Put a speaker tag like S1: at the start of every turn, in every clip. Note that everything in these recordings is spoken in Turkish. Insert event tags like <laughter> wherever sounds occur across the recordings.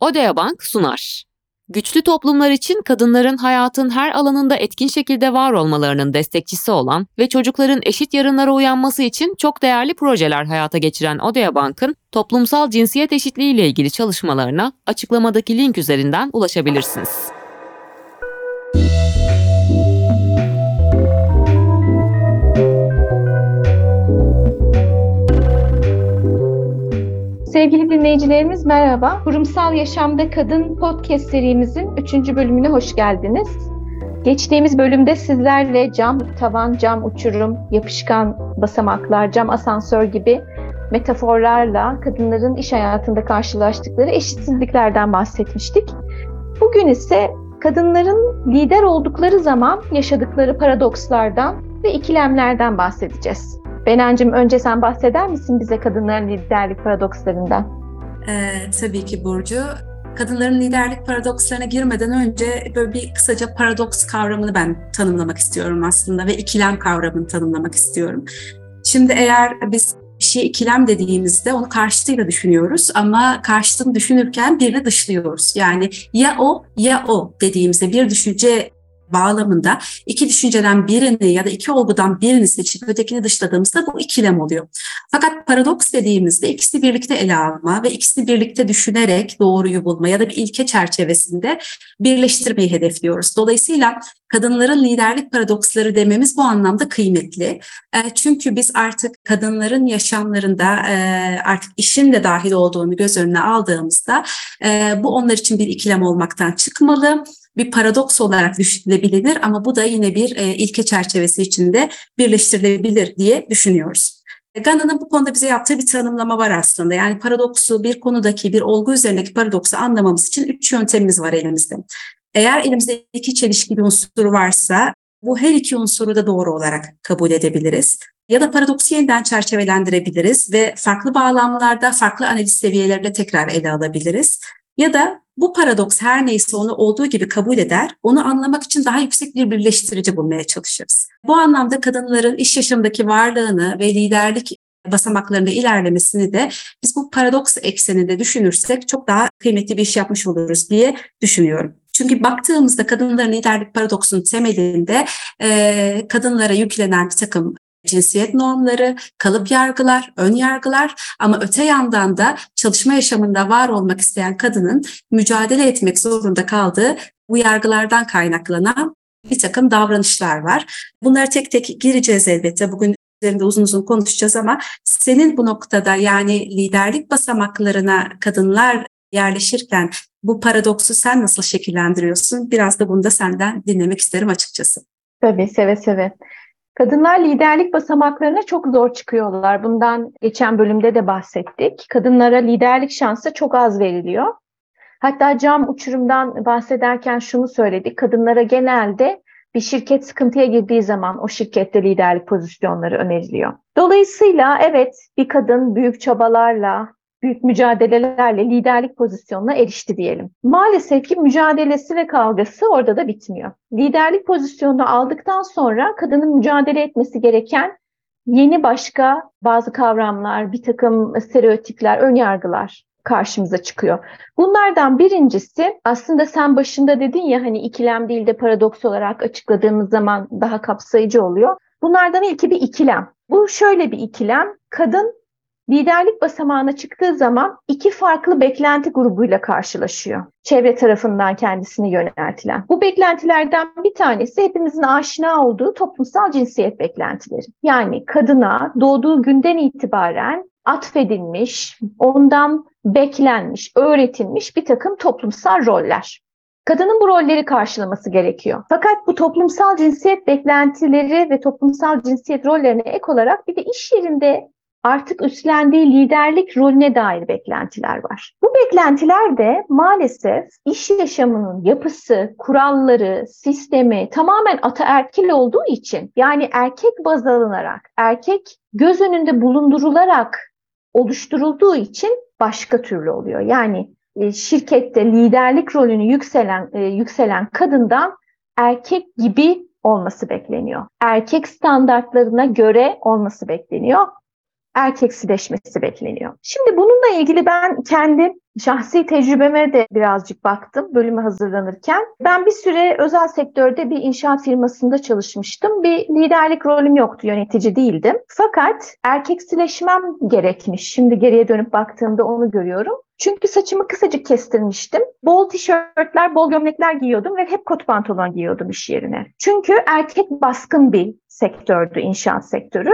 S1: Odea Bank sunar. Güçlü toplumlar için kadınların hayatın her alanında etkin şekilde var olmalarının destekçisi olan ve çocukların eşit yarınlara uyanması için çok değerli projeler hayata geçiren Odea Bank'ın toplumsal cinsiyet eşitliği ile ilgili çalışmalarına açıklamadaki link üzerinden ulaşabilirsiniz.
S2: Sevgili dinleyicilerimiz merhaba. Kurumsal Yaşamda Kadın podcast serimizin 3. bölümüne hoş geldiniz. Geçtiğimiz bölümde sizlerle cam tavan, cam uçurum, yapışkan basamaklar, cam asansör gibi metaforlarla kadınların iş hayatında karşılaştıkları eşitsizliklerden bahsetmiştik. Bugün ise kadınların lider oldukları zaman yaşadıkları paradokslardan ve ikilemlerden bahsedeceğiz. Benancığım önce sen bahseder misin bize kadınların liderlik paradokslarından?
S3: Ee, tabii ki Burcu. Kadınların liderlik paradokslarına girmeden önce böyle bir kısaca paradoks kavramını ben tanımlamak istiyorum aslında ve ikilem kavramını tanımlamak istiyorum. Şimdi eğer biz bir şey ikilem dediğimizde onu karşıtıyla düşünüyoruz ama karşıtını düşünürken birini dışlıyoruz. Yani ya o ya o dediğimizde bir düşünce bağlamında iki düşünceden birini ya da iki olgudan birini seçip ötekini dışladığımızda bu ikilem oluyor. Fakat paradoks dediğimizde ikisi birlikte ele alma ve ikisini birlikte düşünerek doğruyu bulma ya da bir ilke çerçevesinde birleştirmeyi hedefliyoruz. Dolayısıyla kadınların liderlik paradoksları dememiz bu anlamda kıymetli. Çünkü biz artık kadınların yaşamlarında artık işin de dahil olduğunu göz önüne aldığımızda bu onlar için bir ikilem olmaktan çıkmalı bir paradoks olarak düşünülebilir ama bu da yine bir e, ilke çerçevesi içinde birleştirilebilir diye düşünüyoruz. Gana'nın bu konuda bize yaptığı bir tanımlama var aslında. Yani paradoksu bir konudaki bir olgu üzerindeki paradoksu anlamamız için üç yöntemimiz var elimizde. Eğer elimizde iki çelişkili unsur varsa bu her iki unsuru da doğru olarak kabul edebiliriz. Ya da paradoksu yeniden çerçevelendirebiliriz ve farklı bağlamlarda, farklı analiz seviyelerinde tekrar ele alabiliriz. Ya da bu paradoks her neyse onu olduğu gibi kabul eder, onu anlamak için daha yüksek bir birleştirici bulmaya çalışırız. Bu anlamda kadınların iş yaşamındaki varlığını ve liderlik basamaklarında ilerlemesini de biz bu paradoks ekseninde düşünürsek çok daha kıymetli bir iş yapmış oluruz diye düşünüyorum. Çünkü baktığımızda kadınların liderlik paradoksunun temelinde e, kadınlara yüklenen bir takım cinsiyet normları, kalıp yargılar, ön yargılar ama öte yandan da çalışma yaşamında var olmak isteyen kadının mücadele etmek zorunda kaldığı bu yargılardan kaynaklanan bir takım davranışlar var. Bunları tek tek gireceğiz elbette. Bugün üzerinde uzun uzun konuşacağız ama senin bu noktada yani liderlik basamaklarına kadınlar yerleşirken bu paradoksu sen nasıl şekillendiriyorsun? Biraz da bunu da senden dinlemek isterim açıkçası.
S2: Tabii seve seve. Kadınlar liderlik basamaklarına çok zor çıkıyorlar. Bundan geçen bölümde de bahsettik. Kadınlara liderlik şansı çok az veriliyor. Hatta cam uçurumdan bahsederken şunu söyledik. Kadınlara genelde bir şirket sıkıntıya girdiği zaman o şirkette liderlik pozisyonları öneriliyor. Dolayısıyla evet bir kadın büyük çabalarla, büyük mücadelelerle liderlik pozisyonuna erişti diyelim. Maalesef ki mücadelesi ve kavgası orada da bitmiyor. Liderlik pozisyonunu aldıktan sonra kadının mücadele etmesi gereken yeni başka bazı kavramlar, bir takım stereotipler, önyargılar karşımıza çıkıyor. Bunlardan birincisi aslında sen başında dedin ya hani ikilem değil de paradoks olarak açıkladığımız zaman daha kapsayıcı oluyor. Bunlardan ilki bir ikilem. Bu şöyle bir ikilem. Kadın liderlik basamağına çıktığı zaman iki farklı beklenti grubuyla karşılaşıyor. Çevre tarafından kendisini yöneltilen. Bu beklentilerden bir tanesi hepimizin aşina olduğu toplumsal cinsiyet beklentileri. Yani kadına doğduğu günden itibaren atfedilmiş, ondan beklenmiş, öğretilmiş bir takım toplumsal roller. Kadının bu rolleri karşılaması gerekiyor. Fakat bu toplumsal cinsiyet beklentileri ve toplumsal cinsiyet rollerine ek olarak bir de iş yerinde artık üstlendiği liderlik rolüne dair beklentiler var. Bu beklentiler de maalesef iş yaşamının yapısı, kuralları, sistemi tamamen ataerkil olduğu için yani erkek baz alınarak, erkek göz önünde bulundurularak oluşturulduğu için başka türlü oluyor. Yani e, şirkette liderlik rolünü yükselen e, yükselen kadından erkek gibi olması bekleniyor. Erkek standartlarına göre olması bekleniyor erkeksileşmesi bekleniyor. Şimdi bununla ilgili ben kendi Şahsi tecrübeme de birazcık baktım bölüme hazırlanırken. Ben bir süre özel sektörde bir inşaat firmasında çalışmıştım. Bir liderlik rolüm yoktu, yönetici değildim. Fakat erkeksileşmem gerekmiş. Şimdi geriye dönüp baktığımda onu görüyorum. Çünkü saçımı kısacık kestirmiştim. Bol tişörtler, bol gömlekler giyiyordum ve hep kot pantolon giyiyordum iş yerine. Çünkü erkek baskın bir sektördü inşaat sektörü.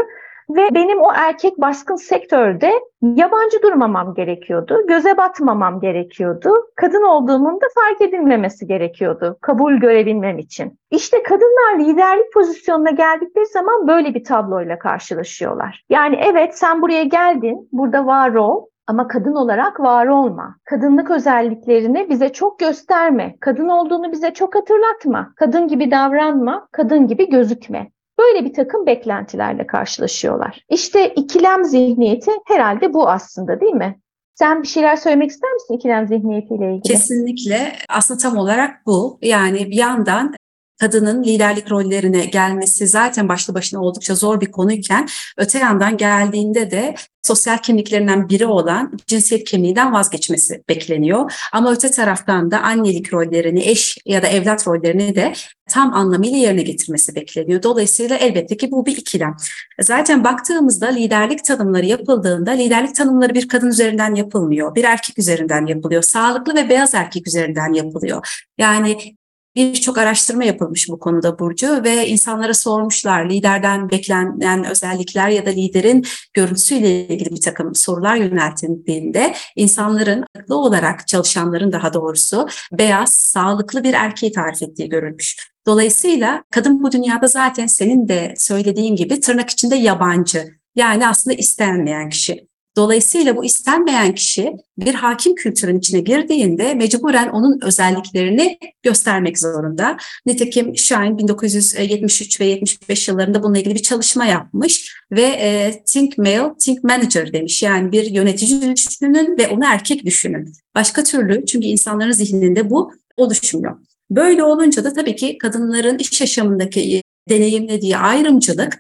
S2: Ve benim o erkek baskın sektörde yabancı durmamam gerekiyordu. Göze batmamam gerekiyordu. Kadın olduğumun da fark edilmemesi gerekiyordu. Kabul görebilmem için. İşte kadınlar liderlik pozisyonuna geldikleri zaman böyle bir tabloyla karşılaşıyorlar. Yani evet sen buraya geldin, burada var ol. Ama kadın olarak var olma. Kadınlık özelliklerini bize çok gösterme. Kadın olduğunu bize çok hatırlatma. Kadın gibi davranma. Kadın gibi gözükme. Böyle bir takım beklentilerle karşılaşıyorlar. İşte ikilem zihniyeti herhalde bu aslında değil mi? Sen bir şeyler söylemek ister misin ikilem zihniyetiyle ilgili?
S3: Kesinlikle aslında tam olarak bu. Yani bir yandan kadının liderlik rollerine gelmesi zaten başlı başına oldukça zor bir konuyken öte yandan geldiğinde de sosyal kimliklerinden biri olan cinsiyet kimliğinden vazgeçmesi bekleniyor. Ama öte taraftan da annelik rollerini, eş ya da evlat rollerini de tam anlamıyla yerine getirmesi bekleniyor. Dolayısıyla elbette ki bu bir ikilem. Zaten baktığımızda liderlik tanımları yapıldığında liderlik tanımları bir kadın üzerinden yapılmıyor, bir erkek üzerinden yapılıyor, sağlıklı ve beyaz erkek üzerinden yapılıyor. Yani Birçok araştırma yapılmış bu konuda Burcu ve insanlara sormuşlar liderden beklenen özellikler ya da liderin görüntüsüyle ilgili bir takım sorular yöneltildiğinde insanların haklı olarak çalışanların daha doğrusu beyaz, sağlıklı bir erkeği tarif ettiği görülmüş. Dolayısıyla kadın bu dünyada zaten senin de söylediğin gibi tırnak içinde yabancı yani aslında istenmeyen kişi. Dolayısıyla bu istenmeyen kişi bir hakim kültürün içine girdiğinde mecburen onun özelliklerini göstermek zorunda. Nitekim Shine 1973 ve 75 yıllarında bununla ilgili bir çalışma yapmış ve e, think male, think manager demiş. Yani bir yönetici düşünün ve onu erkek düşünün. Başka türlü çünkü insanların zihninde bu oluşmuyor. Böyle olunca da tabii ki kadınların iş yaşamındaki deneyimlediği ayrımcılık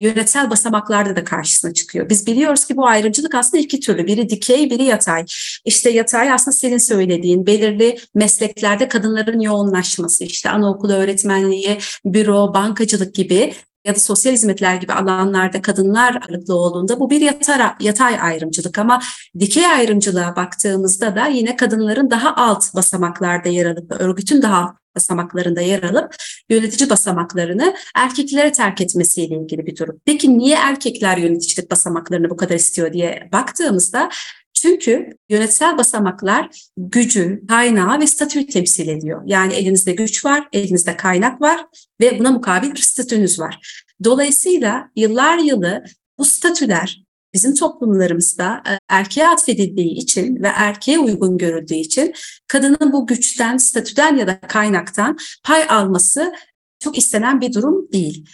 S3: yönetsel basamaklarda da karşısına çıkıyor. Biz biliyoruz ki bu ayrımcılık aslında iki türlü. Biri dikey, biri yatay. İşte yatay aslında senin söylediğin belirli mesleklerde kadınların yoğunlaşması, işte anaokulu öğretmenliği, büro, bankacılık gibi ya da sosyal hizmetler gibi alanlarda kadınlar ağırlıklı olduğunda bu bir yatay, yatay ayrımcılık ama dikey ayrımcılığa baktığımızda da yine kadınların daha alt basamaklarda yer alıp örgütün daha basamaklarında yer alıp yönetici basamaklarını erkeklere terk etmesiyle ilgili bir durum. Peki niye erkekler yöneticilik basamaklarını bu kadar istiyor diye baktığımızda çünkü yönetsel basamaklar gücü, kaynağı ve statüyü temsil ediyor. Yani elinizde güç var, elinizde kaynak var ve buna mukabil bir statünüz var. Dolayısıyla yıllar yılı bu statüler bizim toplumlarımızda e, erkeğe atfedildiği için ve erkeğe uygun görüldüğü için kadının bu güçten, statüden ya da kaynaktan pay alması çok istenen bir durum değil.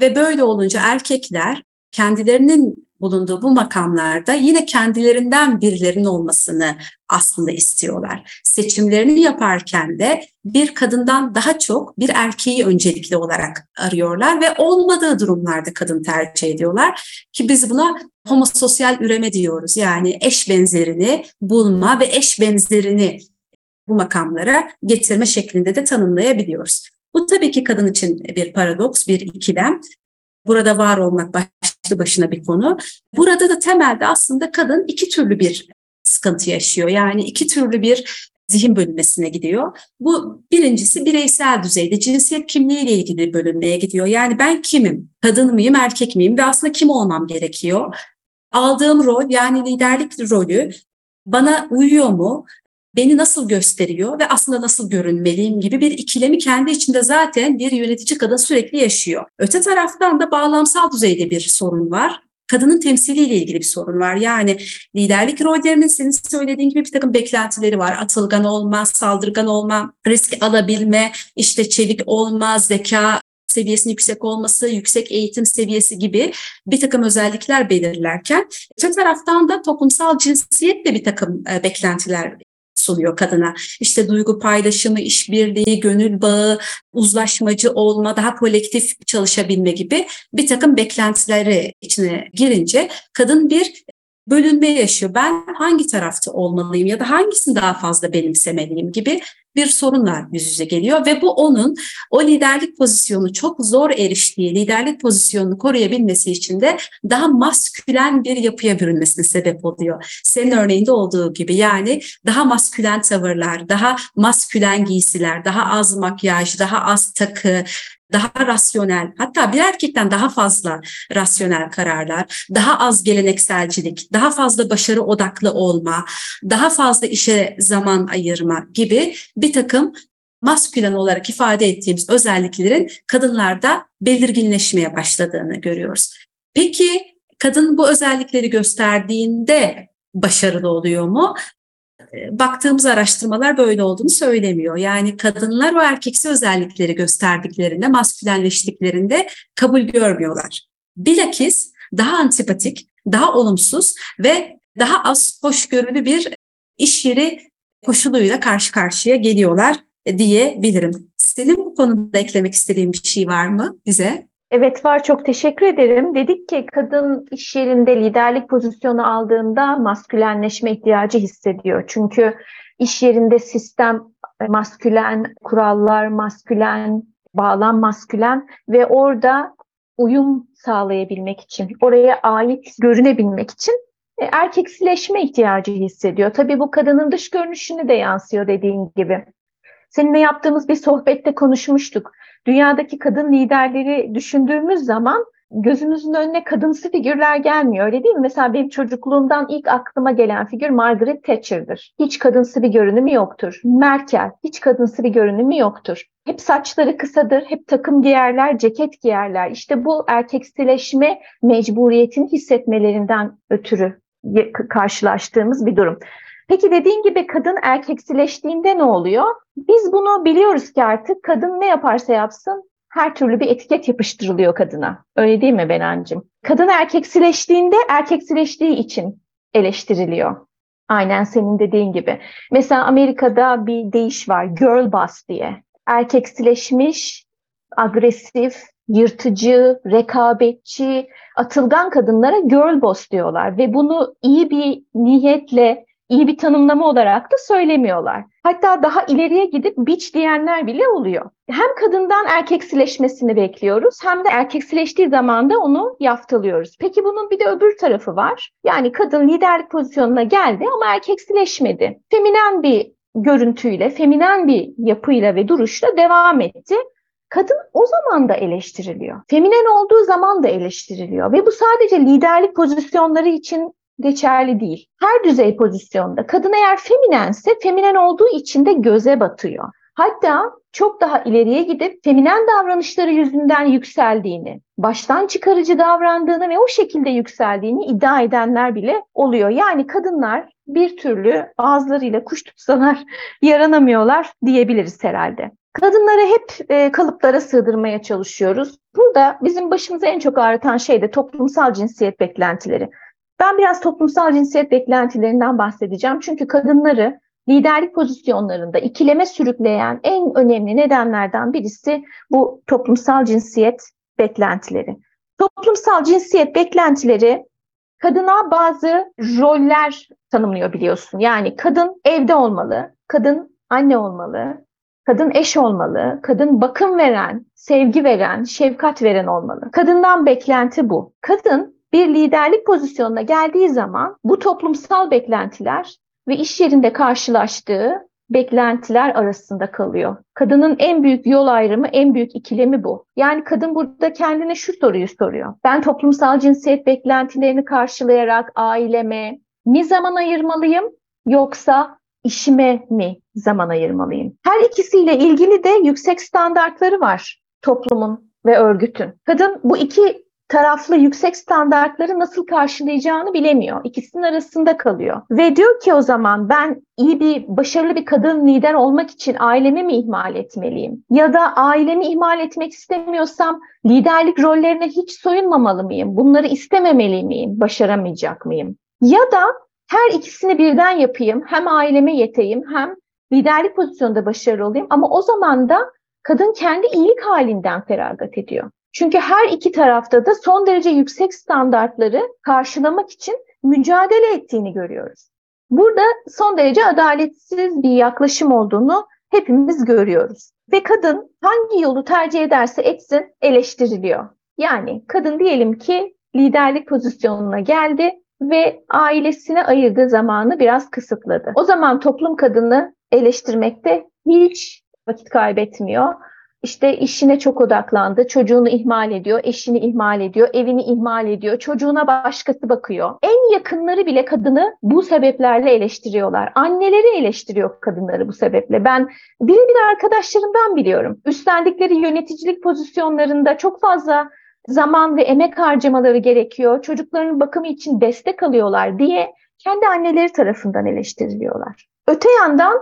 S3: Ve böyle olunca erkekler kendilerinin bulunduğu bu makamlarda yine kendilerinden birilerinin olmasını aslında istiyorlar. Seçimlerini yaparken de bir kadından daha çok bir erkeği öncelikli olarak arıyorlar ve olmadığı durumlarda kadın tercih ediyorlar ki biz buna homososyal üreme diyoruz. Yani eş benzerini bulma ve eş benzerini bu makamlara getirme şeklinde de tanımlayabiliyoruz. Bu tabii ki kadın için bir paradoks, bir ikilem. Burada var olmak başlı başına bir konu. Burada da temelde aslında kadın iki türlü bir sıkıntı yaşıyor. Yani iki türlü bir zihin bölünmesine gidiyor. Bu birincisi bireysel düzeyde cinsiyet kimliğiyle ilgili bölünmeye gidiyor. Yani ben kimim? Kadın mıyım, erkek miyim ve aslında kim olmam gerekiyor? Aldığım rol yani liderlik rolü bana uyuyor mu? Beni nasıl gösteriyor ve aslında nasıl görünmeliyim gibi bir ikilemi kendi içinde zaten bir yönetici kadın sürekli yaşıyor. Öte taraftan da bağlamsal düzeyde bir sorun var kadının temsiliyle ilgili bir sorun var. Yani liderlik rollerinin senin söylediğin gibi bir takım beklentileri var. Atılgan olma, saldırgan olma, risk alabilme, işte çevik olma, zeka seviyesinin yüksek olması, yüksek eğitim seviyesi gibi bir takım özellikler belirlerken öte taraftan da toplumsal cinsiyetle bir takım e, beklentiler sunuyor kadına. İşte duygu paylaşımı, işbirliği, gönül bağı, uzlaşmacı olma, daha kolektif çalışabilme gibi bir takım beklentileri içine girince kadın bir bölünme yaşıyor. Ben hangi tarafta olmalıyım ya da hangisini daha fazla benimsemeliyim gibi bir sorunla yüz yüze geliyor ve bu onun o liderlik pozisyonu çok zor eriştiği liderlik pozisyonunu koruyabilmesi için de daha maskülen bir yapıya bürünmesine sebep oluyor. Senin örneğinde olduğu gibi yani daha maskülen tavırlar, daha maskülen giysiler, daha az makyaj, daha az takı, daha rasyonel hatta bir erkekten daha fazla rasyonel kararlar, daha az gelenekselcilik, daha fazla başarı odaklı olma, daha fazla işe zaman ayırma gibi bir takım maskülen olarak ifade ettiğimiz özelliklerin kadınlarda belirginleşmeye başladığını görüyoruz. Peki kadın bu özellikleri gösterdiğinde başarılı oluyor mu? baktığımız araştırmalar böyle olduğunu söylemiyor. Yani kadınlar o erkeksi özellikleri gösterdiklerinde, maskülenleştiklerinde kabul görmüyorlar. Bilakis daha antipatik, daha olumsuz ve daha az hoşgörülü bir iş yeri koşuluyla karşı karşıya geliyorlar diyebilirim. Senin bu konuda eklemek istediğin bir şey var mı bize?
S2: Evet var çok teşekkür ederim. Dedik ki kadın iş yerinde liderlik pozisyonu aldığında maskülenleşme ihtiyacı hissediyor. Çünkü iş yerinde sistem e, maskülen, kurallar maskülen, bağlam maskülen ve orada uyum sağlayabilmek için, oraya ait görünebilmek için e, erkeksileşme ihtiyacı hissediyor. Tabii bu kadının dış görünüşünü de yansıyor dediğin gibi. Seninle yaptığımız bir sohbette konuşmuştuk dünyadaki kadın liderleri düşündüğümüz zaman gözümüzün önüne kadınsı figürler gelmiyor öyle değil mi? Mesela benim çocukluğumdan ilk aklıma gelen figür Margaret Thatcher'dır. Hiç kadınsı bir görünümü yoktur. Merkel hiç kadınsı bir görünümü yoktur. Hep saçları kısadır, hep takım giyerler, ceket giyerler. İşte bu erkeksileşme mecburiyetini hissetmelerinden ötürü karşılaştığımız bir durum. Peki dediğin gibi kadın erkeksileştiğinde ne oluyor? Biz bunu biliyoruz ki artık kadın ne yaparsa yapsın her türlü bir etiket yapıştırılıyor kadına. Öyle değil mi Benancığım? Kadın erkeksileştiğinde erkeksileştiği için eleştiriliyor. Aynen senin dediğin gibi. Mesela Amerika'da bir deyiş var, girl boss diye. Erkeksileşmiş, agresif, yırtıcı, rekabetçi, atılgan kadınlara girl boss diyorlar ve bunu iyi bir niyetle iyi bir tanımlama olarak da söylemiyorlar. Hatta daha ileriye gidip biç diyenler bile oluyor. Hem kadından erkeksileşmesini bekliyoruz hem de erkeksileştiği zaman da onu yaftalıyoruz. Peki bunun bir de öbür tarafı var. Yani kadın liderlik pozisyonuna geldi ama erkeksileşmedi. Feminen bir görüntüyle, feminen bir yapıyla ve duruşla devam etti. Kadın o zaman da eleştiriliyor. Feminen olduğu zaman da eleştiriliyor ve bu sadece liderlik pozisyonları için geçerli değil. Her düzey pozisyonda kadın eğer feminense feminen olduğu için de göze batıyor. Hatta çok daha ileriye gidip feminen davranışları yüzünden yükseldiğini, baştan çıkarıcı davrandığını ve o şekilde yükseldiğini iddia edenler bile oluyor. Yani kadınlar bir türlü ağızlarıyla kuş tutsalar <laughs> yaranamıyorlar diyebiliriz herhalde. Kadınları hep e, kalıplara sığdırmaya çalışıyoruz. Burada bizim başımıza en çok ağrıtan şey de toplumsal cinsiyet beklentileri. Ben biraz toplumsal cinsiyet beklentilerinden bahsedeceğim. Çünkü kadınları liderlik pozisyonlarında ikileme sürükleyen en önemli nedenlerden birisi bu toplumsal cinsiyet beklentileri. Toplumsal cinsiyet beklentileri kadına bazı roller tanımlıyor biliyorsun. Yani kadın evde olmalı, kadın anne olmalı, kadın eş olmalı, kadın bakım veren, sevgi veren, şefkat veren olmalı. Kadından beklenti bu. Kadın bir liderlik pozisyonuna geldiği zaman bu toplumsal beklentiler ve iş yerinde karşılaştığı beklentiler arasında kalıyor. Kadının en büyük yol ayrımı, en büyük ikilemi bu. Yani kadın burada kendine şu soruyu soruyor. Ben toplumsal cinsiyet beklentilerini karşılayarak aileme mi zaman ayırmalıyım yoksa işime mi zaman ayırmalıyım? Her ikisiyle ilgili de yüksek standartları var toplumun ve örgütün. Kadın bu iki taraflı yüksek standartları nasıl karşılayacağını bilemiyor. İkisinin arasında kalıyor. Ve diyor ki o zaman ben iyi bir, başarılı bir kadın lider olmak için ailemi mi ihmal etmeliyim? Ya da ailemi ihmal etmek istemiyorsam liderlik rollerine hiç soyunmamalı mıyım? Bunları istememeli miyim? Başaramayacak mıyım? Ya da her ikisini birden yapayım. Hem aileme yeteyim hem liderlik pozisyonunda başarılı olayım. Ama o zaman da kadın kendi iyilik halinden feragat ediyor. Çünkü her iki tarafta da son derece yüksek standartları karşılamak için mücadele ettiğini görüyoruz. Burada son derece adaletsiz bir yaklaşım olduğunu hepimiz görüyoruz. Ve kadın hangi yolu tercih ederse etsin eleştiriliyor. Yani kadın diyelim ki liderlik pozisyonuna geldi ve ailesine ayırdığı zamanı biraz kısıtladı. O zaman toplum kadını eleştirmekte hiç vakit kaybetmiyor. İşte işine çok odaklandı, çocuğunu ihmal ediyor, eşini ihmal ediyor, evini ihmal ediyor, çocuğuna başkası bakıyor. En yakınları bile kadını bu sebeplerle eleştiriyorlar. Anneleri eleştiriyor kadınları bu sebeple. Ben birebir arkadaşlarımdan biliyorum. Üstlendikleri yöneticilik pozisyonlarında çok fazla zaman ve emek harcamaları gerekiyor. Çocukların bakımı için destek alıyorlar diye kendi anneleri tarafından eleştiriliyorlar. Öte yandan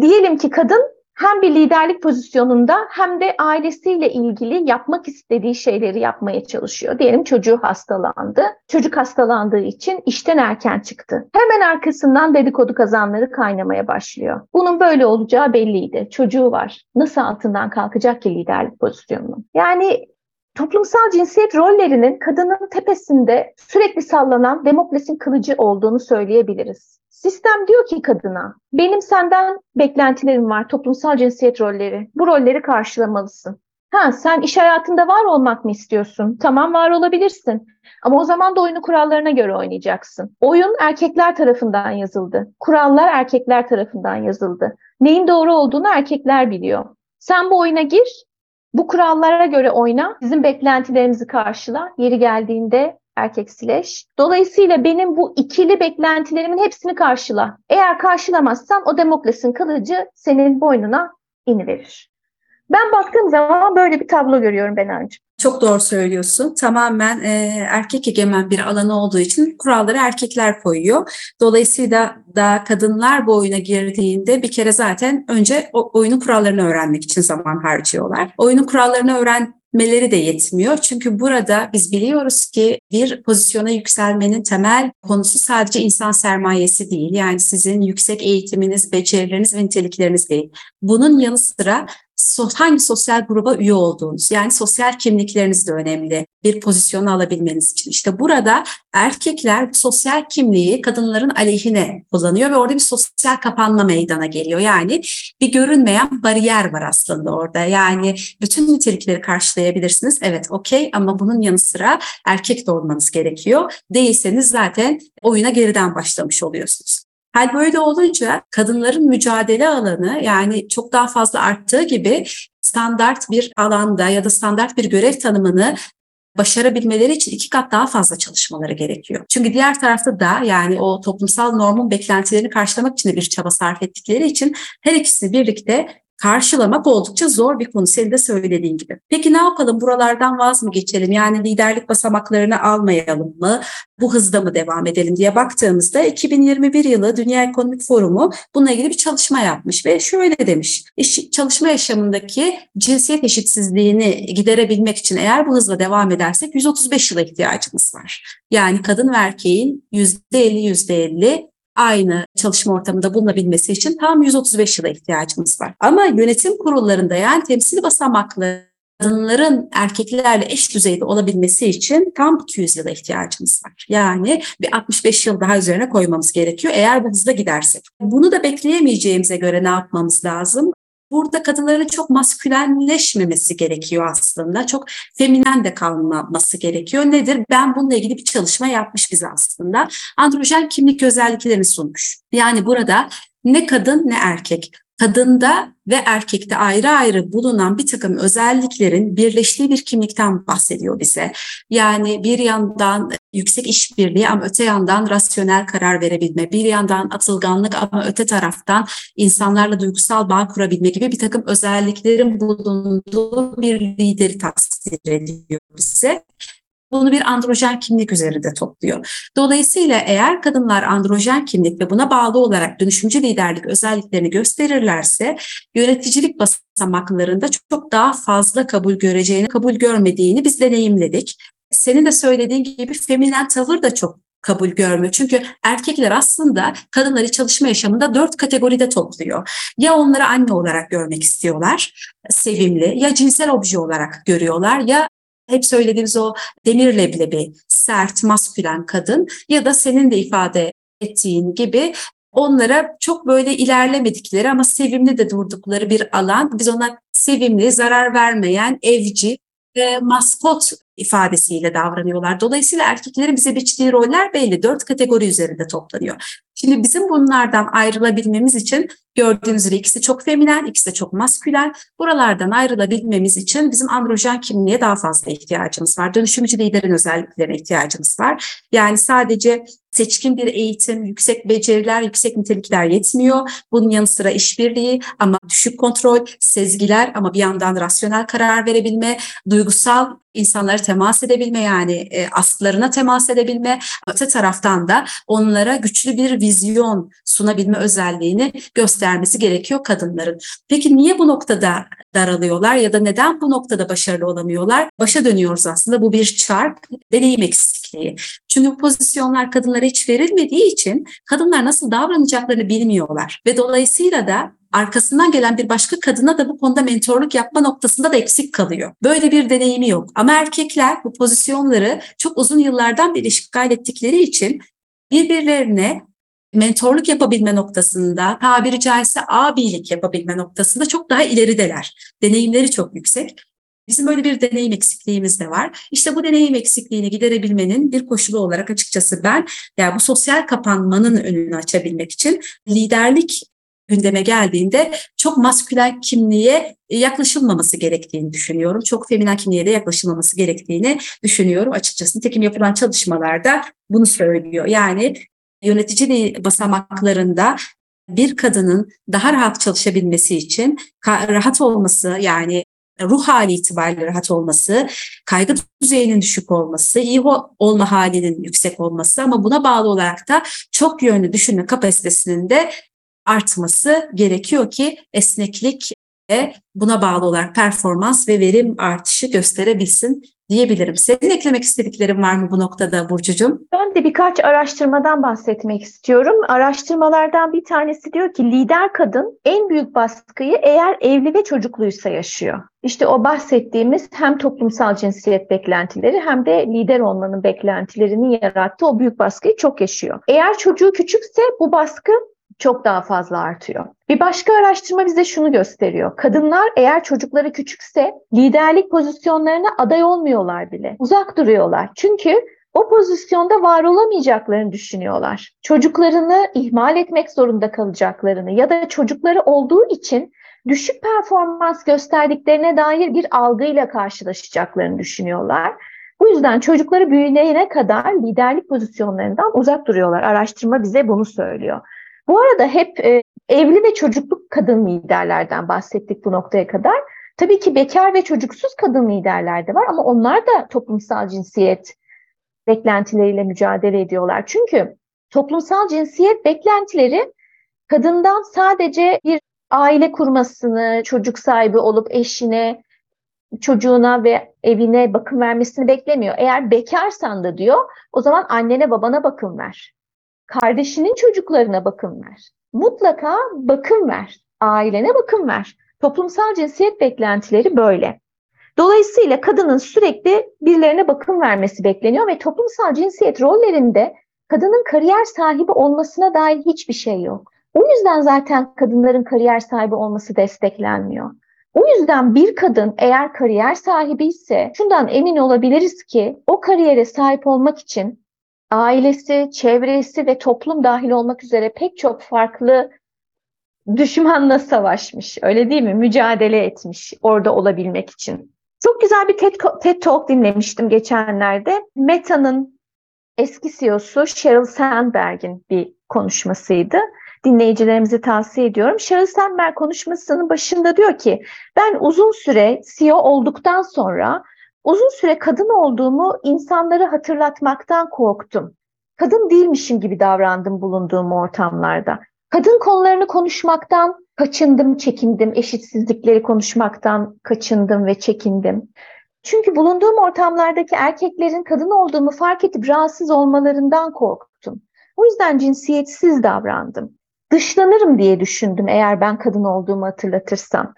S2: diyelim ki kadın hem bir liderlik pozisyonunda hem de ailesiyle ilgili yapmak istediği şeyleri yapmaya çalışıyor. Diyelim çocuğu hastalandı. Çocuk hastalandığı için işten erken çıktı. Hemen arkasından dedikodu kazanları kaynamaya başlıyor. Bunun böyle olacağı belliydi. Çocuğu var. Nasıl altından kalkacak ki liderlik pozisyonunu? Yani toplumsal cinsiyet rollerinin kadının tepesinde sürekli sallanan Demokles'in kılıcı olduğunu söyleyebiliriz. Sistem diyor ki kadına, benim senden beklentilerim var, toplumsal cinsiyet rolleri. Bu rolleri karşılamalısın. Ha, sen iş hayatında var olmak mı istiyorsun? Tamam var olabilirsin. Ama o zaman da oyunu kurallarına göre oynayacaksın. Oyun erkekler tarafından yazıldı. Kurallar erkekler tarafından yazıldı. Neyin doğru olduğunu erkekler biliyor. Sen bu oyuna gir, bu kurallara göre oyna, bizim beklentilerimizi karşıla. Yeri geldiğinde erkeksileş. Dolayısıyla benim bu ikili beklentilerimin hepsini karşıla. Eğer karşılamazsan o Demokles'in kılıcı senin boynuna iniverir. Ben baktığım zaman böyle bir tablo görüyorum Benancığım.
S3: Çok doğru söylüyorsun. Tamamen e, erkek egemen bir alanı olduğu için kuralları erkekler koyuyor. Dolayısıyla da kadınlar bu oyuna girdiğinde bir kere zaten önce o oyunun kurallarını öğrenmek için zaman harcıyorlar. Oyunun kurallarını öğren meleri de yetmiyor. Çünkü burada biz biliyoruz ki bir pozisyona yükselmenin temel konusu sadece insan sermayesi değil. Yani sizin yüksek eğitiminiz, becerileriniz ve nitelikleriniz değil. Bunun yanı sıra hangi sosyal gruba üye olduğunuz yani sosyal kimlikleriniz de önemli bir pozisyonu alabilmeniz için. İşte burada erkekler sosyal kimliği kadınların aleyhine kullanıyor ve orada bir sosyal kapanma meydana geliyor. Yani bir görünmeyen bariyer var aslında orada. Yani bütün nitelikleri karşılayabilirsiniz. Evet okey ama bunun yanı sıra erkek de olmanız gerekiyor. Değilseniz zaten oyuna geriden başlamış oluyorsunuz. Hal böyle olunca kadınların mücadele alanı yani çok daha fazla arttığı gibi standart bir alanda ya da standart bir görev tanımını başarabilmeleri için iki kat daha fazla çalışmaları gerekiyor. Çünkü diğer tarafta da yani o toplumsal normun beklentilerini karşılamak için de bir çaba sarf ettikleri için her ikisi birlikte karşılamak oldukça zor bir konu. Senin de söylediğin gibi. Peki ne yapalım? Buralardan vaz mı geçelim? Yani liderlik basamaklarını almayalım mı? Bu hızda mı devam edelim diye baktığımızda 2021 yılı Dünya Ekonomik Forumu bununla ilgili bir çalışma yapmış ve şöyle demiş. İş, çalışma yaşamındaki cinsiyet eşitsizliğini giderebilmek için eğer bu hızla devam edersek 135 yıla ihtiyacımız var. Yani kadın ve erkeğin %50 %50 aynı çalışma ortamında bulunabilmesi için tam 135 yıla ihtiyacımız var. Ama yönetim kurullarında yani temsil basamaklı kadınların erkeklerle eş düzeyde olabilmesi için tam 200 yıla ihtiyacımız var. Yani bir 65 yıl daha üzerine koymamız gerekiyor eğer bu hızla gidersek. Bunu da bekleyemeyeceğimize göre ne yapmamız lazım? Burada kadınların çok maskülenleşmemesi gerekiyor aslında. Çok feminen de kalmaması gerekiyor. Nedir? Ben bununla ilgili bir çalışma yapmış bize aslında. Androjen kimlik özelliklerini sunmuş. Yani burada ne kadın ne erkek kadında ve erkekte ayrı ayrı bulunan bir takım özelliklerin birleştiği bir kimlikten bahsediyor bize. Yani bir yandan yüksek işbirliği ama öte yandan rasyonel karar verebilme, bir yandan atılganlık ama öte taraftan insanlarla duygusal bağ kurabilme gibi bir takım özelliklerin bulunduğu bir lideri tasvir ediyor bize bunu bir androjen kimlik üzerinde topluyor. Dolayısıyla eğer kadınlar androjen kimlik ve buna bağlı olarak dönüşümcü liderlik özelliklerini gösterirlerse yöneticilik basamaklarında çok daha fazla kabul göreceğini, kabul görmediğini biz deneyimledik. Senin de söylediğin gibi feminen tavır da çok kabul görmüyor. Çünkü erkekler aslında kadınları çalışma yaşamında dört kategoride topluyor. Ya onları anne olarak görmek istiyorlar, sevimli, ya cinsel obje olarak görüyorlar, ya hep söylediğimiz o demir leblebi, sert, maskülen kadın ya da senin de ifade ettiğin gibi onlara çok böyle ilerlemedikleri ama sevimli de durdukları bir alan. Biz ona sevimli, zarar vermeyen, evci ve maskot ifadesiyle davranıyorlar. Dolayısıyla erkeklerin bize biçtiği roller belli. Dört kategori üzerinde toplanıyor. Şimdi bizim bunlardan ayrılabilmemiz için gördüğünüz gibi ikisi çok feminen, ikisi de çok maskülen. Buralardan ayrılabilmemiz için bizim androjen kimliğe daha fazla ihtiyacımız var. Dönüşümcü liderin özelliklerine ihtiyacımız var. Yani sadece seçkin bir eğitim, yüksek beceriler, yüksek nitelikler yetmiyor. Bunun yanı sıra işbirliği ama düşük kontrol, sezgiler ama bir yandan rasyonel karar verebilme, duygusal insanlara temas edebilme yani e, aslarına temas edebilme. Öte taraftan da onlara güçlü bir vizyon sunabilme özelliğini göstermesi gerekiyor kadınların. Peki niye bu noktada daralıyorlar ya da neden bu noktada başarılı olamıyorlar? Başa dönüyoruz aslında bu bir çark, deneyim eksikliği. Çünkü pozisyonlar kadınlara hiç verilmediği için kadınlar nasıl davranacaklarını bilmiyorlar ve dolayısıyla da arkasından gelen bir başka kadına da bu konuda mentorluk yapma noktasında da eksik kalıyor. Böyle bir deneyimi yok. Ama erkekler bu pozisyonları çok uzun yıllardan beri işgal ettikleri için birbirlerine mentorluk yapabilme noktasında, tabiri caizse abilik yapabilme noktasında çok daha ilerideler. Deneyimleri çok yüksek. Bizim böyle bir deneyim eksikliğimiz de var. İşte bu deneyim eksikliğini giderebilmenin bir koşulu olarak açıkçası ben yani bu sosyal kapanmanın önünü açabilmek için liderlik gündeme geldiğinde çok maskülen kimliğe yaklaşılmaması gerektiğini düşünüyorum. Çok feminen kimliğe de yaklaşılmaması gerektiğini düşünüyorum açıkçası. Nitekim yapılan çalışmalarda bunu söylüyor. Yani yönetici basamaklarında bir kadının daha rahat çalışabilmesi için rahat olması yani ruh hali itibariyle rahat olması, kaygı düzeyinin düşük olması, iyi olma halinin yüksek olması ama buna bağlı olarak da çok yönlü düşünme kapasitesinin de artması gerekiyor ki esneklik ve buna bağlı olarak performans ve verim artışı gösterebilsin diyebilirim. Senin eklemek istediklerin var mı bu noktada Burcucuğum?
S2: Ben de birkaç araştırmadan bahsetmek istiyorum. Araştırmalardan bir tanesi diyor ki lider kadın en büyük baskıyı eğer evli ve çocukluysa yaşıyor. İşte o bahsettiğimiz hem toplumsal cinsiyet beklentileri hem de lider olmanın beklentilerini yarattığı o büyük baskıyı çok yaşıyor. Eğer çocuğu küçükse bu baskı çok daha fazla artıyor. Bir başka araştırma bize şunu gösteriyor. Kadınlar eğer çocukları küçükse liderlik pozisyonlarına aday olmuyorlar bile. Uzak duruyorlar. Çünkü o pozisyonda var olamayacaklarını düşünüyorlar. Çocuklarını ihmal etmek zorunda kalacaklarını ya da çocukları olduğu için düşük performans gösterdiklerine dair bir algıyla karşılaşacaklarını düşünüyorlar. Bu yüzden çocukları büyüyene kadar liderlik pozisyonlarından uzak duruyorlar. Araştırma bize bunu söylüyor. Bu arada hep e, evli ve çocukluk kadın liderlerden bahsettik bu noktaya kadar. Tabii ki bekar ve çocuksuz kadın liderler de var ama onlar da toplumsal cinsiyet beklentileriyle mücadele ediyorlar. Çünkü toplumsal cinsiyet beklentileri kadından sadece bir aile kurmasını, çocuk sahibi olup eşine, çocuğuna ve evine bakım vermesini beklemiyor. Eğer bekarsan da diyor, o zaman annene babana bakım ver. Kardeşinin çocuklarına bakım ver. Mutlaka bakım ver. Ailene bakım ver. Toplumsal cinsiyet beklentileri böyle. Dolayısıyla kadının sürekli birilerine bakım vermesi bekleniyor ve toplumsal cinsiyet rollerinde kadının kariyer sahibi olmasına dair hiçbir şey yok. O yüzden zaten kadınların kariyer sahibi olması desteklenmiyor. O yüzden bir kadın eğer kariyer sahibi ise şundan emin olabiliriz ki o kariyere sahip olmak için ailesi, çevresi ve toplum dahil olmak üzere pek çok farklı düşmanla savaşmış. Öyle değil mi? Mücadele etmiş orada olabilmek için. Çok güzel bir TED, TED Talk dinlemiştim geçenlerde. Meta'nın eski CEO'su Sheryl Sandberg'in bir konuşmasıydı. Dinleyicilerimize tavsiye ediyorum. Sheryl Sandberg konuşmasının başında diyor ki ben uzun süre CEO olduktan sonra Uzun süre kadın olduğumu insanları hatırlatmaktan korktum. Kadın değilmişim gibi davrandım bulunduğum ortamlarda. Kadın konularını konuşmaktan kaçındım, çekindim. Eşitsizlikleri konuşmaktan kaçındım ve çekindim. Çünkü bulunduğum ortamlardaki erkeklerin kadın olduğumu fark edip rahatsız olmalarından korktum. O yüzden cinsiyetsiz davrandım. Dışlanırım diye düşündüm eğer ben kadın olduğumu hatırlatırsam.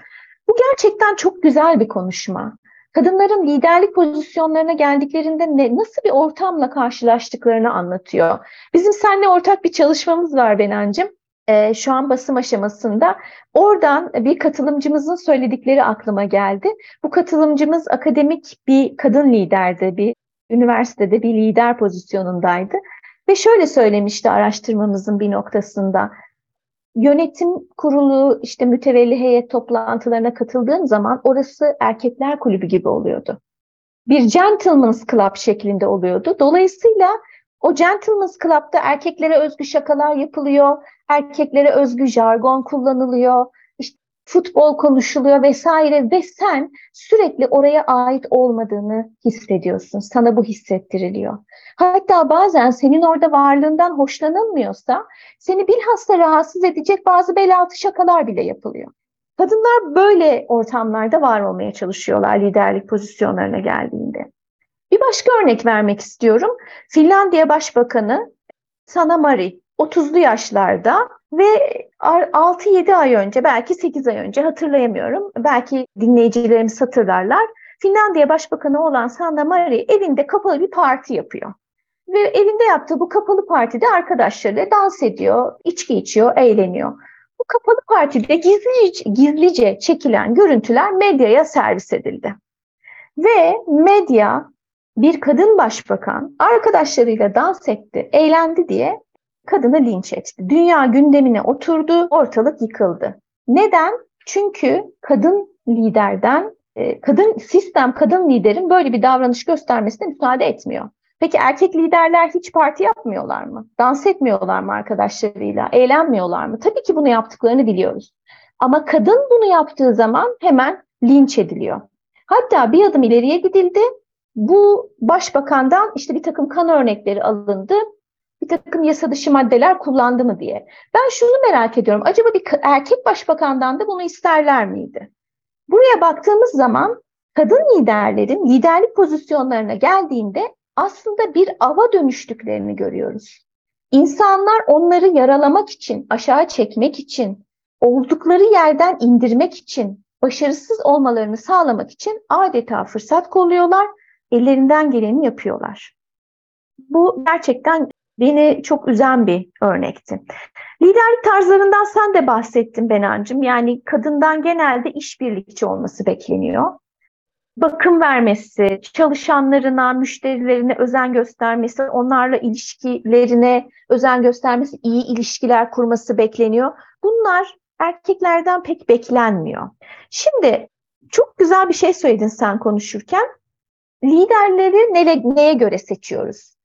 S2: Bu gerçekten çok güzel bir konuşma. Kadınların liderlik pozisyonlarına geldiklerinde ne, nasıl bir ortamla karşılaştıklarını anlatıyor. Bizim seninle ortak bir çalışmamız var Benancığım. Ee, şu an basım aşamasında. Oradan bir katılımcımızın söyledikleri aklıma geldi. Bu katılımcımız akademik bir kadın liderdi, bir üniversitede bir lider pozisyonundaydı. Ve şöyle söylemişti araştırmamızın bir noktasında. Yönetim kurulu işte mütevelli heyet toplantılarına katıldığım zaman orası erkekler kulübü gibi oluyordu. Bir gentleman's club şeklinde oluyordu. Dolayısıyla o gentleman's club'da erkeklere özgü şakalar yapılıyor, erkeklere özgü jargon kullanılıyor, futbol konuşuluyor vesaire ve sen sürekli oraya ait olmadığını hissediyorsun. Sana bu hissettiriliyor. Hatta bazen senin orada varlığından hoşlanılmıyorsa seni bilhassa rahatsız edecek bazı bel şakalar bile yapılıyor. Kadınlar böyle ortamlarda var olmaya çalışıyorlar liderlik pozisyonlarına geldiğinde. Bir başka örnek vermek istiyorum. Finlandiya Başbakanı Sanna Marin 30'lu yaşlarda ve 6-7 ay önce belki 8 ay önce hatırlayamıyorum. Belki dinleyicilerimiz hatırlarlar. Finlandiya Başbakanı olan Sanna Marin evinde kapalı bir parti yapıyor. Ve evinde yaptığı bu kapalı partide arkadaşlarıyla dans ediyor, içki içiyor, eğleniyor. Bu kapalı partide gizlice, gizlice çekilen görüntüler medyaya servis edildi. Ve medya bir kadın başbakan arkadaşlarıyla dans etti, eğlendi diye kadını linç etti. Dünya gündemine oturdu, ortalık yıkıldı. Neden? Çünkü kadın liderden, e, kadın sistem, kadın liderin böyle bir davranış göstermesine müsaade etmiyor. Peki erkek liderler hiç parti yapmıyorlar mı? Dans etmiyorlar mı arkadaşlarıyla? Eğlenmiyorlar mı? Tabii ki bunu yaptıklarını biliyoruz. Ama kadın bunu yaptığı zaman hemen linç ediliyor. Hatta bir adım ileriye gidildi. Bu başbakandan işte bir takım kan örnekleri alındı. Bir takım yasa dışı maddeler kullandı mı diye. Ben şunu merak ediyorum. Acaba bir erkek başbakandan da bunu isterler miydi? Buraya baktığımız zaman kadın liderlerin liderlik pozisyonlarına geldiğinde aslında bir ava dönüştüklerini görüyoruz. İnsanlar onları yaralamak için, aşağı çekmek için, oldukları yerden indirmek için, başarısız olmalarını sağlamak için adeta fırsat kolluyorlar, ellerinden geleni yapıyorlar. Bu gerçekten beni çok üzen bir örnekti. Liderlik tarzlarından sen de bahsettin Benancığım. Yani kadından genelde işbirlikçi olması bekleniyor bakım vermesi, çalışanlarına, müşterilerine özen göstermesi, onlarla ilişkilerine özen göstermesi, iyi ilişkiler kurması bekleniyor. Bunlar erkeklerden pek beklenmiyor. Şimdi çok güzel bir şey söyledin sen konuşurken. Liderleri neye göre seçiyoruz?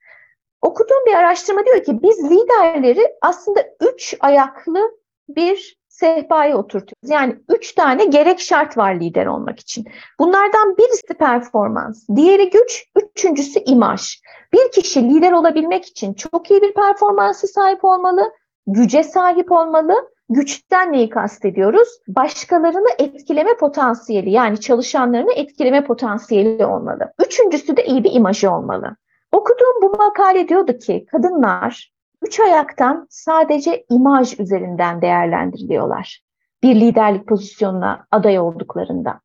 S2: Okuduğum bir araştırma diyor ki biz liderleri aslında üç ayaklı bir sehpaya oturtuyoruz. Yani üç tane gerek şart var lider olmak için. Bunlardan birisi performans, diğeri güç, üçüncüsü imaj. Bir kişi lider olabilmek için çok iyi bir performansı sahip olmalı, güce sahip olmalı. Güçten neyi kastediyoruz? Başkalarını etkileme potansiyeli yani çalışanlarını etkileme potansiyeli olmalı. Üçüncüsü de iyi bir imajı olmalı. Okuduğum bu makale diyordu ki kadınlar üç ayaktan sadece imaj üzerinden değerlendiriliyorlar. Bir liderlik pozisyonuna aday olduklarında.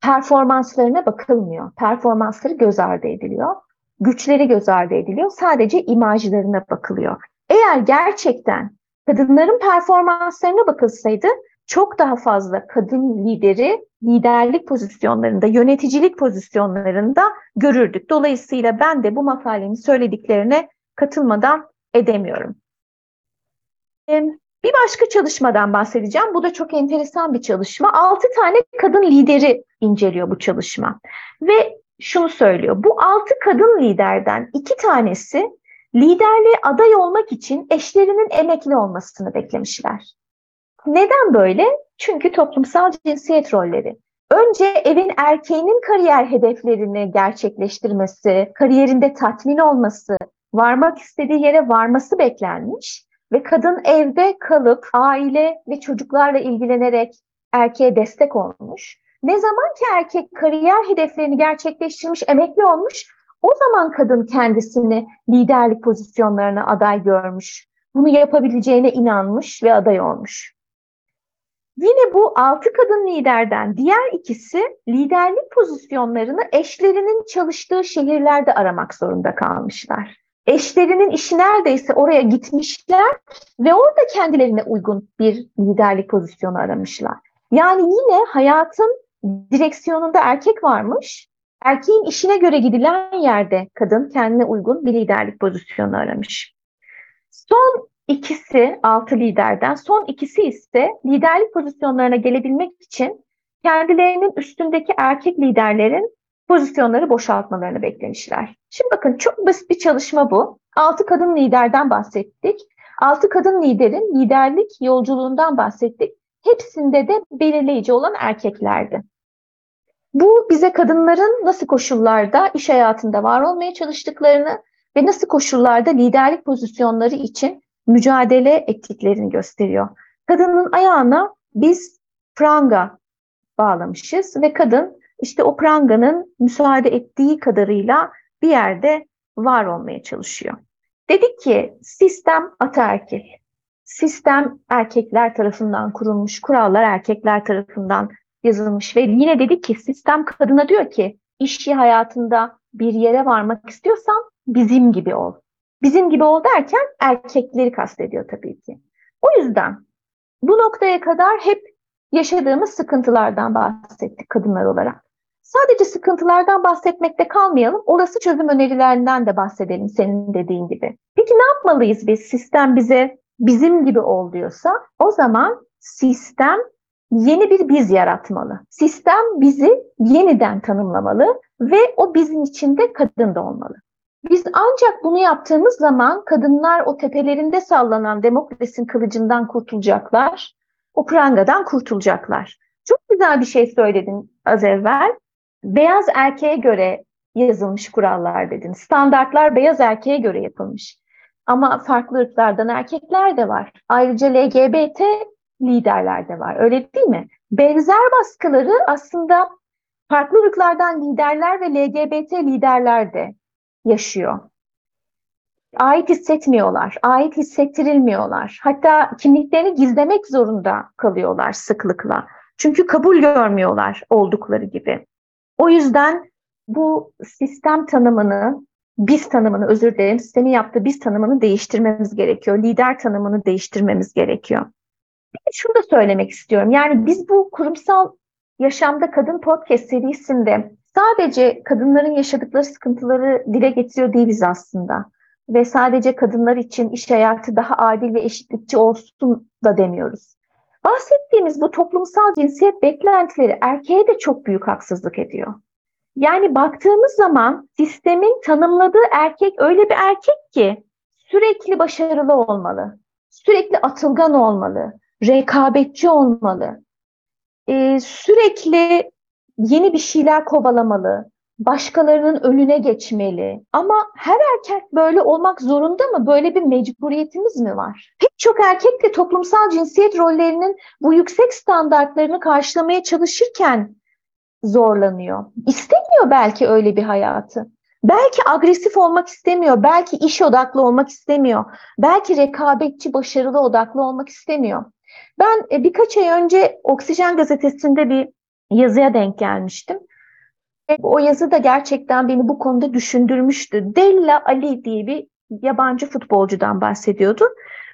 S2: Performanslarına bakılmıyor. Performansları göz ardı ediliyor. Güçleri göz ardı ediliyor. Sadece imajlarına bakılıyor. Eğer gerçekten kadınların performanslarına bakılsaydı çok daha fazla kadın lideri liderlik pozisyonlarında, yöneticilik pozisyonlarında görürdük. Dolayısıyla ben de bu makalenin söylediklerine katılmadan edemiyorum. Bir başka çalışmadan bahsedeceğim. Bu da çok enteresan bir çalışma. Altı tane kadın lideri inceliyor bu çalışma. Ve şunu söylüyor. Bu altı kadın liderden iki tanesi liderliğe aday olmak için eşlerinin emekli olmasını beklemişler. Neden böyle? Çünkü toplumsal cinsiyet rolleri. Önce evin erkeğinin kariyer hedeflerini gerçekleştirmesi, kariyerinde tatmin olması, varmak istediği yere varması beklenmiş ve kadın evde kalıp aile ve çocuklarla ilgilenerek erkeğe destek olmuş. Ne zaman ki erkek kariyer hedeflerini gerçekleştirmiş, emekli olmuş, o zaman kadın kendisini liderlik pozisyonlarına aday görmüş. Bunu yapabileceğine inanmış ve aday olmuş. Yine bu altı kadın liderden diğer ikisi liderlik pozisyonlarını eşlerinin çalıştığı şehirlerde aramak zorunda kalmışlar. Eşlerinin işi neredeyse oraya gitmişler ve orada kendilerine uygun bir liderlik pozisyonu aramışlar. Yani yine hayatın direksiyonunda erkek varmış. Erkeğin işine göre gidilen yerde kadın kendine uygun bir liderlik pozisyonu aramış. Son ikisi altı liderden, son ikisi ise liderlik pozisyonlarına gelebilmek için kendilerinin üstündeki erkek liderlerin pozisyonları boşaltmalarını beklemişler. Şimdi bakın çok basit bir çalışma bu. Altı kadın liderden bahsettik. Altı kadın liderin liderlik yolculuğundan bahsettik. Hepsinde de belirleyici olan erkeklerdi. Bu bize kadınların nasıl koşullarda iş hayatında var olmaya çalıştıklarını ve nasıl koşullarda liderlik pozisyonları için mücadele ettiklerini gösteriyor. Kadının ayağına biz pranga bağlamışız ve kadın işte o pranganın müsaade ettiği kadarıyla bir yerde var olmaya çalışıyor. Dedik ki sistem ataerkil. Sistem erkekler tarafından kurulmuş, kurallar erkekler tarafından yazılmış ve yine dedik ki sistem kadına diyor ki işi hayatında bir yere varmak istiyorsan bizim gibi ol. Bizim gibi ol derken erkekleri kastediyor tabii ki. O yüzden bu noktaya kadar hep yaşadığımız sıkıntılardan bahsettik kadınlar olarak. Sadece sıkıntılardan bahsetmekte kalmayalım, olası çözüm önerilerinden de bahsedelim senin dediğin gibi. Peki ne yapmalıyız biz? Sistem bize bizim gibi ol diyorsa o zaman sistem yeni bir biz yaratmalı. Sistem bizi yeniden tanımlamalı ve o bizim içinde kadın da olmalı. Biz ancak bunu yaptığımız zaman kadınlar o tepelerinde sallanan demokrasinin kılıcından kurtulacaklar. O prangadan kurtulacaklar. Çok güzel bir şey söyledin az evvel. Beyaz erkeğe göre yazılmış kurallar dedin. Standartlar beyaz erkeğe göre yapılmış. Ama farklı ırklardan erkekler de var. Ayrıca LGBT liderler de var. Öyle değil mi? Benzer baskıları aslında farklı ırklardan liderler ve LGBT liderler de yaşıyor. Ait hissetmiyorlar, ait hissettirilmiyorlar. Hatta kimliklerini gizlemek zorunda kalıyorlar sıklıkla. Çünkü kabul görmüyorlar oldukları gibi. O yüzden bu sistem tanımını, biz tanımını özür dilerim, sistemin yaptığı biz tanımını değiştirmemiz gerekiyor. Lider tanımını değiştirmemiz gerekiyor. Şunu da söylemek istiyorum. Yani biz bu kurumsal yaşamda kadın podcast serisinde sadece kadınların yaşadıkları sıkıntıları dile getiriyor değiliz aslında. Ve sadece kadınlar için iş hayatı daha adil ve eşitlikçi olsun da demiyoruz. Bahsettiğimiz bu toplumsal cinsiyet beklentileri erkeğe de çok büyük haksızlık ediyor. Yani baktığımız zaman sistemin tanımladığı erkek öyle bir erkek ki sürekli başarılı olmalı, sürekli atılgan olmalı, rekabetçi olmalı, ee, sürekli yeni bir şeyler kovalamalı, başkalarının önüne geçmeli. Ama her erkek böyle olmak zorunda mı? Böyle bir mecburiyetimiz mi var? Pek çok erkek de toplumsal cinsiyet rollerinin bu yüksek standartlarını karşılamaya çalışırken zorlanıyor. İstemiyor belki öyle bir hayatı. Belki agresif olmak istemiyor, belki iş odaklı olmak istemiyor, belki rekabetçi, başarılı odaklı olmak istemiyor. Ben e, birkaç ay önce Oksijen gazetesinde bir yazıya denk gelmiştim. O yazı da gerçekten beni bu konuda düşündürmüştü. Della Ali diye bir yabancı futbolcudan bahsediyordu.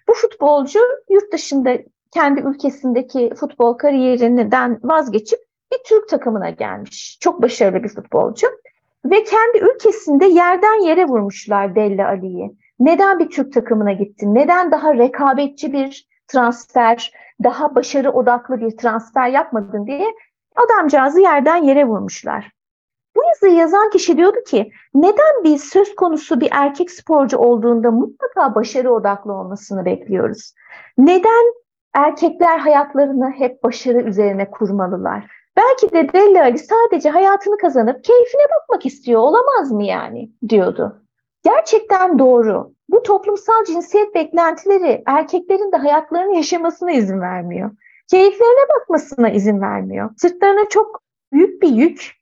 S2: Bu futbolcu yurt dışında kendi ülkesindeki futbol kariyerinden vazgeçip bir Türk takımına gelmiş. Çok başarılı bir futbolcu. Ve kendi ülkesinde yerden yere vurmuşlar Della Ali'yi. Neden bir Türk takımına gittin? Neden daha rekabetçi bir transfer, daha başarı odaklı bir transfer yapmadın diye adamcağızı yerden yere vurmuşlar. Bu yazıyı yazan kişi diyordu ki neden biz söz konusu bir erkek sporcu olduğunda mutlaka başarı odaklı olmasını bekliyoruz? Neden erkekler hayatlarını hep başarı üzerine kurmalılar? Belki de Della Ali sadece hayatını kazanıp keyfine bakmak istiyor olamaz mı yani diyordu. Gerçekten doğru. Bu toplumsal cinsiyet beklentileri erkeklerin de hayatlarını yaşamasına izin vermiyor. Keyiflerine bakmasına izin vermiyor. Sırtlarına çok büyük bir yük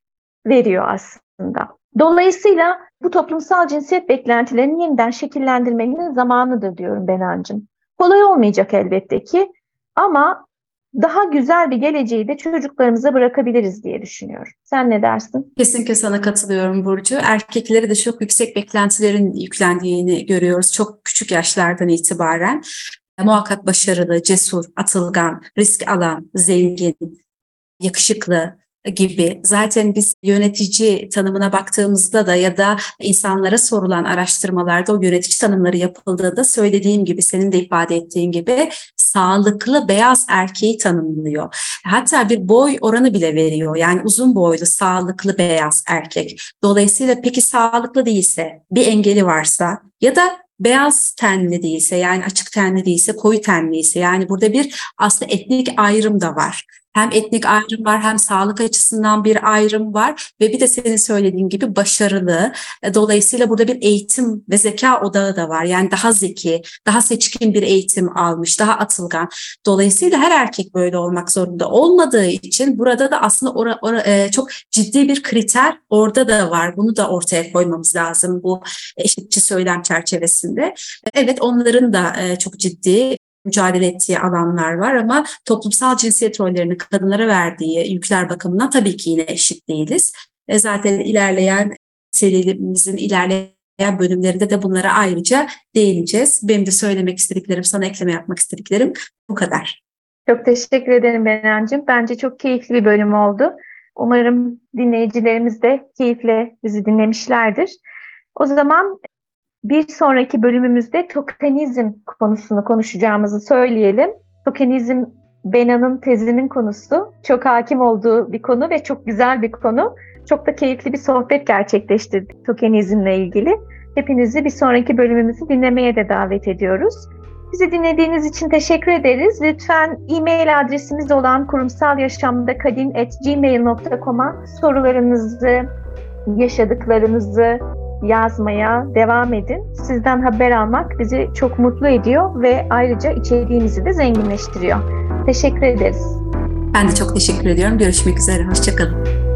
S2: veriyor aslında. Dolayısıyla bu toplumsal cinsiyet beklentilerini yeniden şekillendirmenin zamanıdır diyorum Benancığım. Kolay olmayacak elbette ki ama daha güzel bir geleceği de çocuklarımıza bırakabiliriz diye düşünüyorum. Sen ne dersin?
S3: Kesinlikle sana katılıyorum Burcu. Erkeklere de çok yüksek beklentilerin yüklendiğini görüyoruz çok küçük yaşlardan itibaren. Muhakkak başarılı, cesur, atılgan, risk alan, zengin, yakışıklı gibi. Zaten biz yönetici tanımına baktığımızda da ya da insanlara sorulan araştırmalarda o yönetici tanımları yapıldığında söylediğim gibi senin de ifade ettiğin gibi sağlıklı beyaz erkeği tanımlıyor. Hatta bir boy oranı bile veriyor. Yani uzun boylu, sağlıklı beyaz erkek. Dolayısıyla peki sağlıklı değilse, bir engeli varsa ya da beyaz tenli değilse yani açık tenli değilse koyu tenliyse yani burada bir aslında etnik ayrım da var. Hem etnik ayrım var hem sağlık açısından bir ayrım var ve bir de senin söylediğin gibi başarılı. E, Dolayısıyla burada bir eğitim ve zeka odağı da var. Yani daha zeki, daha seçkin bir eğitim almış, daha atılgan. Dolayısıyla her erkek böyle olmak zorunda olmadığı için burada da aslında ora, ora, e, çok ciddi bir kriter orada da var. Bunu da ortaya koymamız lazım bu eşitçi söylem çerçevesinde. Evet onların da e, çok ciddi mücadele ettiği alanlar var ama toplumsal cinsiyet rollerinin kadınlara verdiği yükler bakımından tabii ki yine eşit değiliz. E zaten ilerleyen serimizin ilerleyen bölümlerinde de bunlara ayrıca değineceğiz. Benim de söylemek istediklerim, sana ekleme yapmak istediklerim bu kadar.
S2: Çok teşekkür ederim Benancığım. Bence çok keyifli bir bölüm oldu. Umarım dinleyicilerimiz de keyifle bizi dinlemişlerdir. O zaman bir sonraki bölümümüzde tokenizm konusunu konuşacağımızı söyleyelim. Tokenizm Bena'nın tezinin konusu. Çok hakim olduğu bir konu ve çok güzel bir konu. Çok da keyifli bir sohbet gerçekleştirdik tokenizmle ilgili. Hepinizi bir sonraki bölümümüzü dinlemeye de davet ediyoruz. Bizi dinlediğiniz için teşekkür ederiz. Lütfen e-mail adresimiz olan kurumsalyaşamdakadim.gmail.com'a sorularınızı, yaşadıklarınızı yazmaya devam edin. Sizden haber almak bizi çok mutlu ediyor ve ayrıca içeriğimizi de zenginleştiriyor. Teşekkür ederiz.
S3: Ben de çok teşekkür ediyorum. Görüşmek üzere. Hoşçakalın.